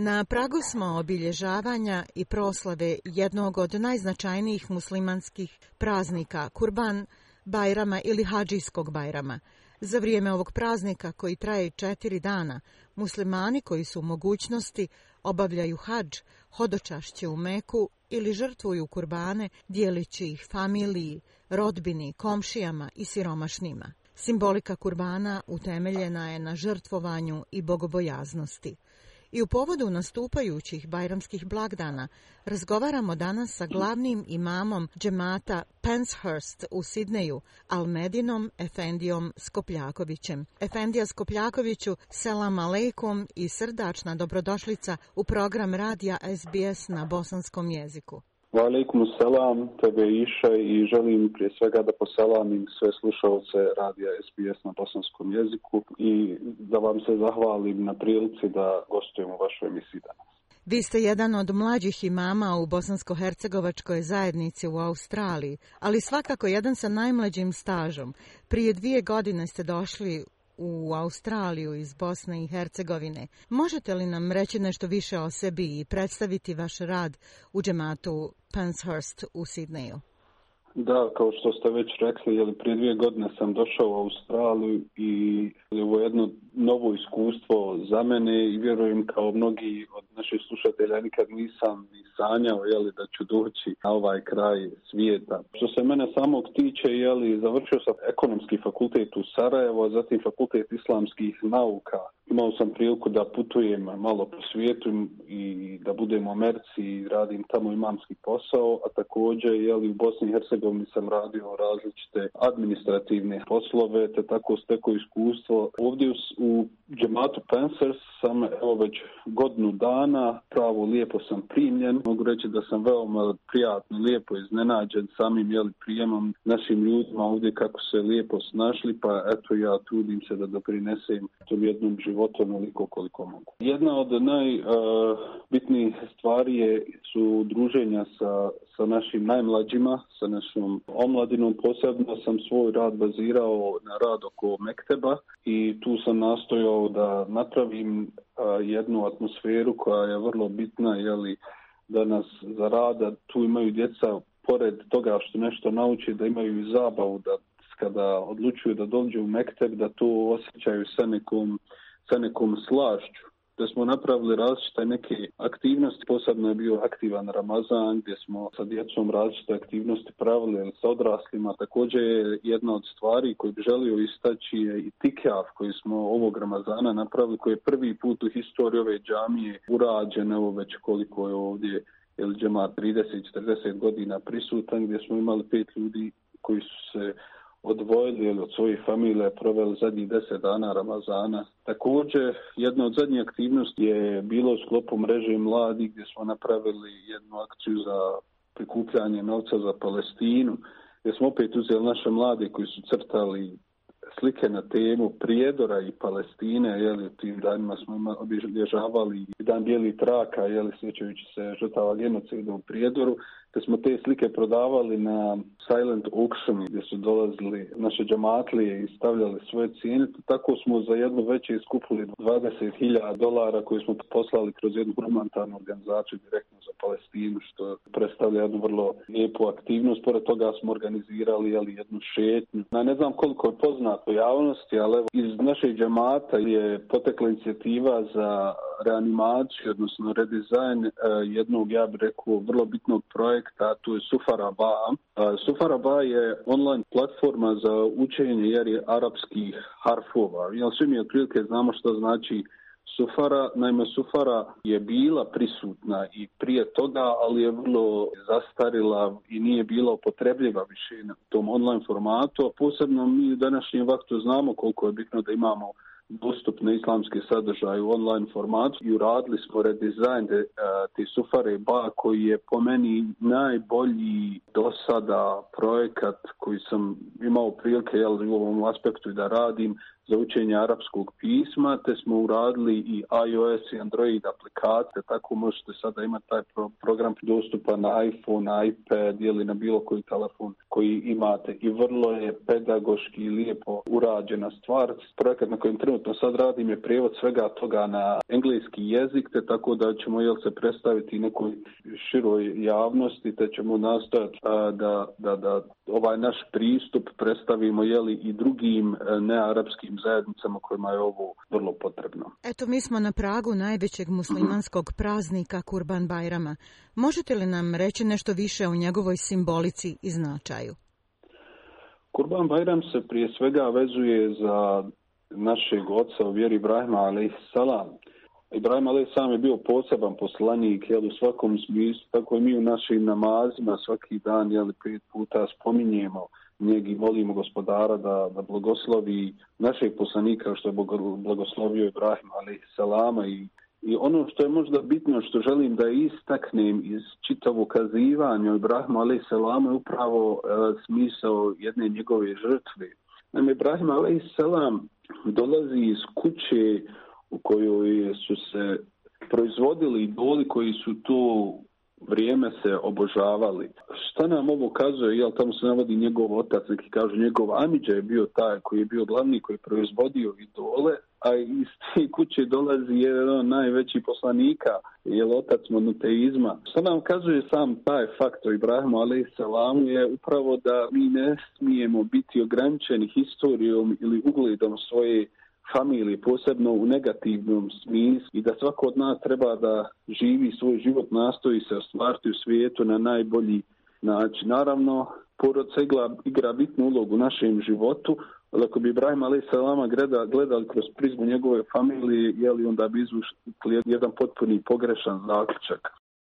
Na pragu smo obilježavanja i proslave jednog od najznačajnijih muslimanskih praznika, Kurban Bajrama ili Hadžijskog Bajrama. Za vrijeme ovog praznika koji traje četiri dana, muslimani koji su u mogućnosti obavljaju hađ, hodočašće u Meku ili žrtvuju kurbane, dijelići ih familiji, rodbini, komšijama i siromašnima. Simbolika kurbana utemeljena je na žrtvovanju i bogobojaznosti. I u povodu nastupajućih bajramskih blagdana razgovaramo danas sa glavnim imamom džemata Penshurst u Sidneju, Almedinom Efendijom Skopljakovićem. Efendija Skopljakoviću, selam aleikum i srdačna dobrodošlica u program radija SBS na bosanskom jeziku. Wa alaikum salam, tebe Iša i želim prije svega da poselamim sve slušalce radija SBS na bosanskom jeziku i da vam se zahvalim na prilici da gostujem u vašoj emisiji danas. Vi ste jedan od mlađih imama u bosansko-hercegovačkoj zajednici u Australiji, ali svakako jedan sa najmlađim stažom. Prije dvije godine ste došli u Australiju iz Bosne i Hercegovine. Možete li nam reći nešto više o sebi i predstaviti vaš rad u džematu Penshurst u Sidneju? Da, kao što ste već rekli, jeli, prije dvije godine sam došao u Australiju i ovo je jedno novo iskustvo za mene i vjerujem kao mnogi od naših slušatelja nikad nisam ni sanjao jeli, da ću doći na ovaj kraj svijeta. Što se mene samog tiče, jeli, završio sam ekonomski fakultet u Sarajevo, zatim fakultet islamskih nauka imao sam priliku da putujem malo po svijetu i da budem u Americi i radim tamo imamski posao, a također jeli, u Bosni i Hercegovini sam radio različite administrativne poslove, te tako steko iskustvo. Ovdje u džematu Pensers sam evo već godinu dana, pravo lijepo sam primljen. Mogu reći da sam veoma prijatno, lijepo iznenađen samim jeli, prijemom našim ljudima ovdje kako se lijepo snašli, pa eto ja trudim se da doprinesem tom jednom životu onoliko koliko mogu. Jedna od najbitnijih e, uh, stvari je, su druženja sa, sa našim najmlađima, sa našom omladinom. Posebno sam svoj rad bazirao na rad oko Mekteba i tu sam nastojao da napravim a, jednu atmosferu koja je vrlo bitna, jeli, da nas za rada tu imaju djeca pored toga što nešto nauče, da imaju i zabavu, da kada odlučuju da dođu u Mekteb, da to osjećaju sa nekom, sa nekom slašću. Da smo napravili različite neke aktivnosti, posebno je bio aktivan Ramazan, gdje smo sa djecom različite aktivnosti pravili sa odraslima. Također je jedna od stvari koju bi želio istaći je i tikjaf koji smo ovog Ramazana napravili, koji je prvi put u historiji ove džamije urađen, evo već koliko je ovdje ili džema 30-40 godina prisutan, gdje smo imali pet ljudi koji su se odvojili ili od svojih familije proveli zadnjih deset dana Ramazana. Također, jedna od zadnjih aktivnosti je bilo u sklopu mreže mladi gdje smo napravili jednu akciju za prikupljanje novca za Palestinu, gdje smo opet uzeli naše mlade koji su crtali slike na temu Prijedora i Palestine, jeli, u tim danima smo obježavali dan bijeli traka, jeli, sjećajući se žrtava genocida u Prijedoru, te smo te slike prodavali na silent auction gdje su dolazili naše džamatlije i stavljali svoje cijene. Tako smo za jedno veće iskupili 20.000 dolara koje smo poslali kroz jednu humanitarnu organizaciju direktno za Palestinu, što predstavlja jednu vrlo lijepu aktivnost. Pored toga smo organizirali jeli, jednu šetnju. Na ne znam koliko je poznato javnosti, ali evo, iz našeg džamata je potekla inicijativa za reanimaciju, odnosno redizajn e, jednog, ja bih rekao, vrlo bitnog projekta, to je Sufaraba. Sufaraba je online platforma za učenje jer je arapskih harfova. Jel svi mi otprilike znamo što znači Sufara, naime Sufara je bila prisutna i prije toga, ali je vrlo zastarila i nije bila upotrebljiva više na tom online formatu. Posebno mi u današnjem vaktu znamo koliko je bitno da imamo dostupne islamske sadržaje u online formatu i uradili smo redizajn de, te Sufare Ba koji je po meni najbolji do sada projekat koji sam imao prilike jel, u ovom aspektu da radim za učenje arapskog pisma, te smo uradili i iOS i Android aplikacije, tako možete sada imati taj pro program dostupan na iPhone, iPad ili na bilo koji telefon koji imate i vrlo je pedagoški i lijepo urađena stvar. Projekat na kojem trenutno sad radim je prijevod svega toga na engleski jezik, te tako da ćemo jel se predstaviti nekoj široj javnosti, te ćemo nastojati da, da, da ovaj naš pristup predstavimo jeli i drugim e, nearapskim zajednicama kojima je ovo vrlo potrebno. Eto, mi smo na pragu najvećeg muslimanskog praznika Kurban Bajrama. Možete li nam reći nešto više o njegovoj simbolici i značaju? Kurban Bajram se prije svega vezuje za našeg oca u vjeri Ibrahima, salam. Ibrahim Ali sam je bio poseban poslanik, jel, u svakom smislu, tako i mi u našim namazima svaki dan, jel, pet puta spominjemo njegi molimo gospodara da, da blagoslovi našeg poslanika što je blagoslovio Ibrahim Ali Salama i, i ono što je možda bitno što želim da istaknem iz čitavog kazivanja Ibrahim a.s. Salama je upravo e, smisao jedne njegove žrtve. Naime, Ibrahim a.s. Salam dolazi iz kuće u kojoj su se proizvodili idoli koji su to vrijeme se obožavali. Šta nam ovo kazuje? Jel tamo se navodi njegov otac, neki kažu njegov Amidža je bio taj koji je bio glavni koji je proizvodio idole, a iz te kuće dolazi jedan od najvećih poslanika, jel otac monoteizma. Šta nam kazuje sam taj faktor Ibrahimu a.s. je upravo da mi ne smijemo biti ograničeni historijom ili ugledom svoje familije, posebno u negativnom smislu i da svako od nas treba da živi svoj život, nastoji se ostvariti u svijetu na najbolji način. Naravno, porodica igra, igra bitnu ulogu u našem životu, ali ako bi Ibrahim a.s. Salama gleda, gledali kroz prizmu njegove familije, je li onda bi izvušli jedan potpuni pogrešan zaključak.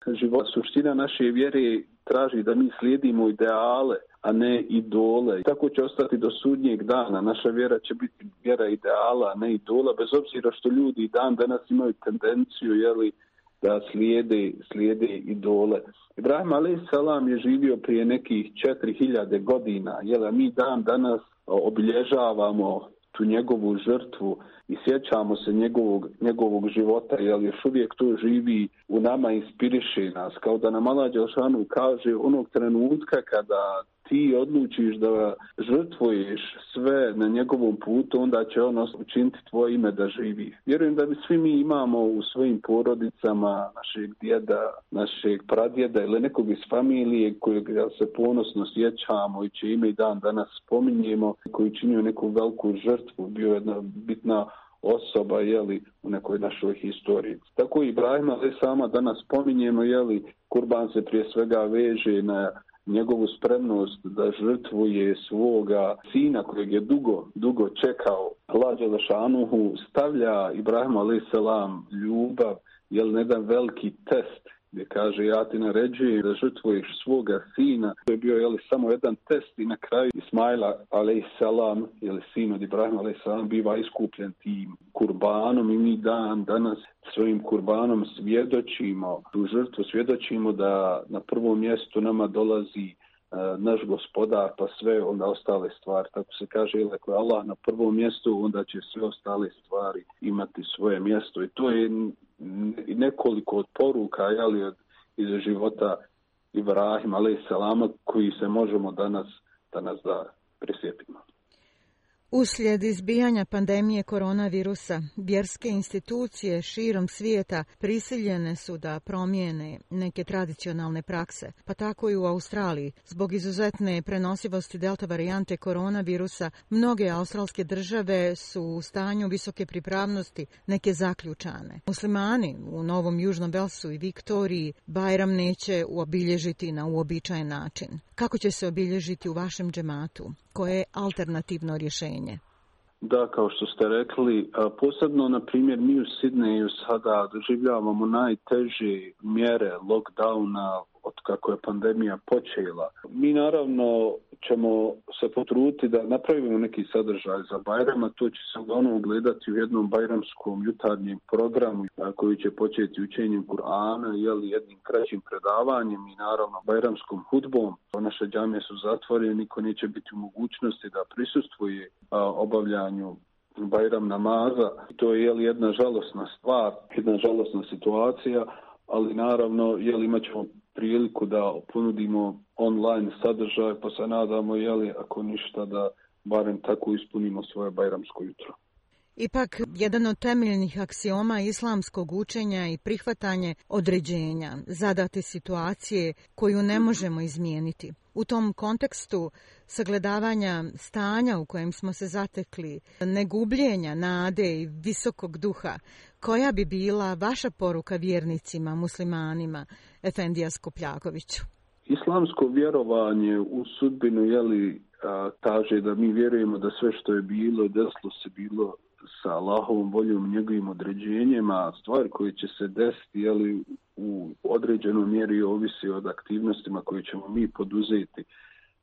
Život, suština naše vjere traži da mi slijedimo ideale, a ne idole. Tako će ostati do sudnjeg dana. Naša vjera će biti vjera ideala, a ne idola, bez obzira što ljudi dan danas imaju tendenciju jeli, da slijede, slijede idole. Ibrahim a.s. je živio prije nekih 4000 godina. Jel, mi dan danas obilježavamo tu njegovu žrtvu i sjećamo se njegovog, njegovog života, jer još uvijek to živi u nama, inspiriše nas, kao da nam Allah Đelšanu kaže onog trenutka kada ti odlučiš da žrtvuješ sve na njegovom putu, onda će on učiniti tvoje ime da živi. Vjerujem da bi svi mi imamo u svojim porodicama našeg djeda, našeg pradjeda ili nekog iz familije kojeg se ponosno sjećamo i će ime i dan danas spominjemo, koji činio neku veliku žrtvu, bio jedna bitna osoba jeli, u nekoj našoj historiji. Tako i Ibrahim, ali sama danas spominjemo, jeli, kurban se prije svega veže na njegovu spremnost da žrtvuje svoga sina kojeg je dugo, dugo čekao. Allah Đelešanuhu stavlja Ibrahim a.s. ljubav, jel ne jedan veliki test gdje kaže ja ti naređujem da žrtvuješ svoga sina. To je bio jeli, samo jedan test i na kraju Ismaila a.s. ili sin od Ibrahima a.s. biva iskupljen tim kurbanom i mi dan danas svojim kurbanom svjedočimo, tu žrtvu svjedočimo da na prvom mjestu nama dolazi e, naš gospodar, pa sve onda ostale stvari. Tako se kaže, ili ako je Allah na prvom mjestu, onda će sve ostale stvari imati svoje mjesto. I to je nekoliko od poruka jeli, od, iz života Ibrahim, ali i koji se možemo danas, danas da prisjetimo. Uslijed izbijanja pandemije koronavirusa, vjerske institucije širom svijeta prisiljene su da promijene neke tradicionalne prakse, pa tako i u Australiji. Zbog izuzetne prenosivosti delta varijante koronavirusa, mnoge australske države su u stanju visoke pripravnosti neke zaključane. Muslimani u Novom Južnom Belsu i Viktoriji Bajram neće uobilježiti na uobičajen način. Kako će se obilježiti u vašem džematu? Koje je alternativno rješenje? Da, kao što ste rekli, posebno, na primjer, mi u Sidneju sada doživljavamo najteže mjere lockdowna od kako je pandemija počela. Mi naravno ćemo se potruditi da napravimo neki sadržaj za Bajrama, to će se uglavnom gledati u jednom bajramskom jutarnjem programu koji će početi učenjem Kur'ana, jeli jednim kraćim predavanjem i naravno bajramskom hudbom. Naše džamije su zatvorene, niko neće biti u mogućnosti da prisustvuje obavljanju Bajram namaza. To je jeli, jedna žalosna stvar, jedna žalosna situacija, ali naravno jeli, imat ćemo priliku da ponudimo online sadržaj, pa se nadamo, jeli, ako ništa, da barem tako ispunimo svoje bajramsko jutro. Ipak, jedan od temeljnih aksioma islamskog učenja i prihvatanje određenja, zadate situacije koju ne možemo izmijeniti. U tom kontekstu sagledavanja stanja u kojem smo se zatekli, negubljenja nade i visokog duha, koja bi bila vaša poruka vjernicima, muslimanima, Efendija Skopljakoviću? Islamsko vjerovanje u sudbinu, jeli, kaže da mi vjerujemo da sve što je bilo, deslo se bilo sa Allahovom voljom njegovim određenjima, stvari koje će se desiti jeli, u određenoj mjeri ovisi od aktivnostima koje ćemo mi poduzeti.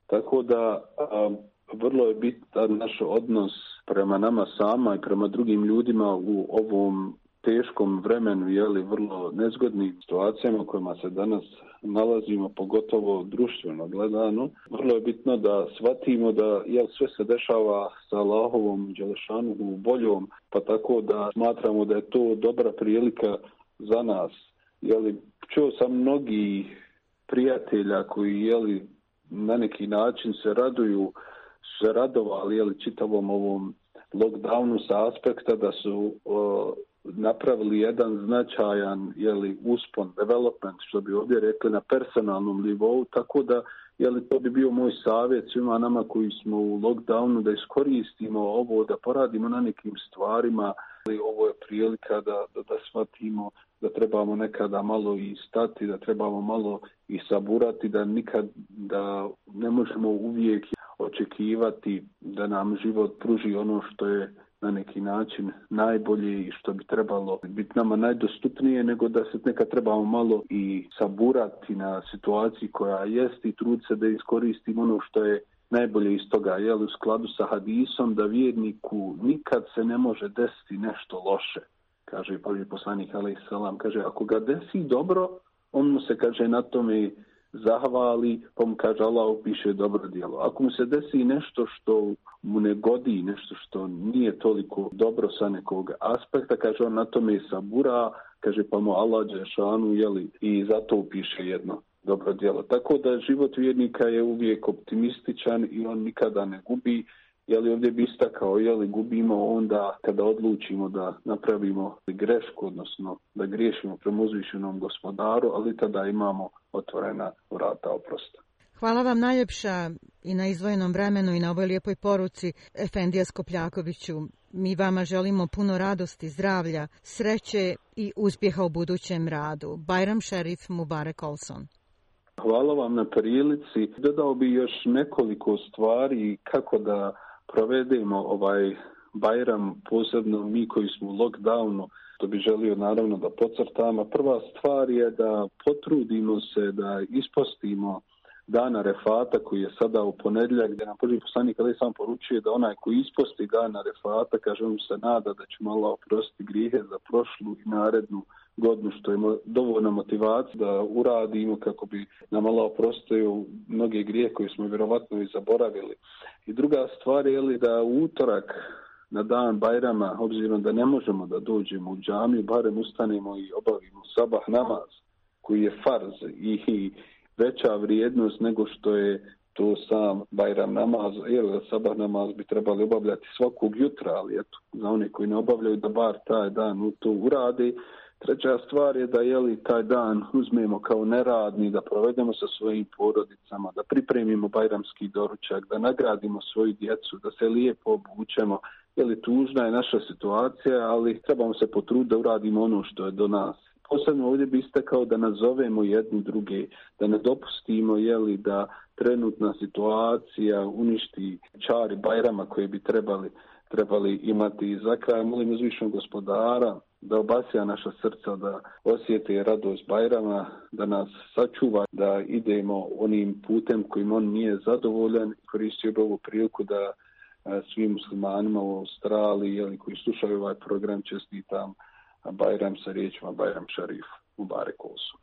Tako da a, vrlo je bitan naš odnos prema nama sama i prema drugim ljudima u ovom teškom vremenu, jeli, vrlo nezgodnim situacijama u kojima se danas nalazimo, pogotovo društveno gledano. Vrlo je bitno da shvatimo da jel, sve se dešava sa Allahovom Đelešanu u boljom, pa tako da smatramo da je to dobra prilika za nas. Jeli, čuo sam mnogi prijatelja koji jeli, na neki način se raduju, se radovali jeli, čitavom ovom lockdownu sa aspekta da su uh, napravili jedan značajan jeli, uspon, development, što bi ovdje rekli, na personalnom nivou, tako da jeli, to bi bio moj savjet svima nama koji smo u lockdownu, da iskoristimo ovo, da poradimo na nekim stvarima, ali ovo je prilika da, da, da shvatimo da trebamo nekada malo i stati, da trebamo malo i saburati, da nikad da ne možemo uvijek očekivati da nam život pruži ono što je na neki način najbolje i što bi trebalo biti nama najdostupnije, nego da se neka trebamo malo i saburati na situaciji koja jest i trud se da iskoristimo ono što je najbolje iz toga, jel, u skladu sa hadisom, da vjerniku nikad se ne može desiti nešto loše, kaže prvi poslanik, ali salam, kaže, ako ga desi dobro, on mu se, kaže, na tome zahvali, pa mu kaže Allah upiše dobro djelo. Ako mu se desi nešto što mu ne godi, nešto što nije toliko dobro sa nekog aspekta, kaže on na tome sabura, kaže pa mu Allah Đešanu, jeli, i zato upiše jedno dobro djelo. Tako da život vjernika je uvijek optimističan i on nikada ne gubi je li ovdje bi istakao, je li gubimo onda kada odlučimo da napravimo grešku, odnosno da griješimo prema uzvišenom gospodaru, ali tada imamo otvorena vrata oprosta. Hvala vam najljepša i na izvojenom vremenu i na ovoj lijepoj poruci Efendija Skopljakoviću. Mi vama želimo puno radosti, zdravlja, sreće i uspjeha u budućem radu. Bajram Šerif Mubarek Olson. Hvala vam na prilici. Dodao bi još nekoliko stvari kako da provedemo ovaj Bajram, posebno mi koji smo u lockdownu, to bi želio naravno da pocrtamo. Prva stvar je da potrudimo se da ispostimo dana refata koji je sada u ponedljak, gdje nam prvi poslanik ali sam poručuje da onaj koji isposti dana refata, kaže mu se nada da će malo oprostiti grijehe za prošlu i narednu godinu, što ima dovoljna motivacija da uradimo kako bi nam Allah oprostio mnoge grije koje smo vjerovatno i zaboravili. I druga stvar je li da utorak na dan Bajrama, obzirom da ne možemo da dođemo u džamiju, barem ustanemo i obavimo sabah namaz, koji je farz i veća vrijednost nego što je to sam Bajram namaz, jer sabah namaz bi trebali obavljati svakog jutra, ali eto, za one koji ne obavljaju da bar taj dan to urade, Treća stvar je da jeli taj dan uzmemo kao neradni, da provedemo sa svojim porodicama, da pripremimo bajramski doručak, da nagradimo svoju djecu, da se lijepo obučemo. Jeli tužna je naša situacija, ali trebamo se potruditi da uradimo ono što je do nas. Posebno ovdje bi istakao da nazovemo jedni druge, da ne dopustimo jeli, da trenutna situacija uništi čari bajrama koje bi trebali trebali imati za kraj. Molim uzvišnog gospodara da obasija naša srca, da osjete radost Bajrama, da nas sačuva, da idemo onim putem kojim on nije zadovoljan. Koristio bi ovu priliku da svim muslimanima u Australiji jeli, koji slušaju ovaj program čestitam Bajram sa riječima Bajram Šarif u Barekosu.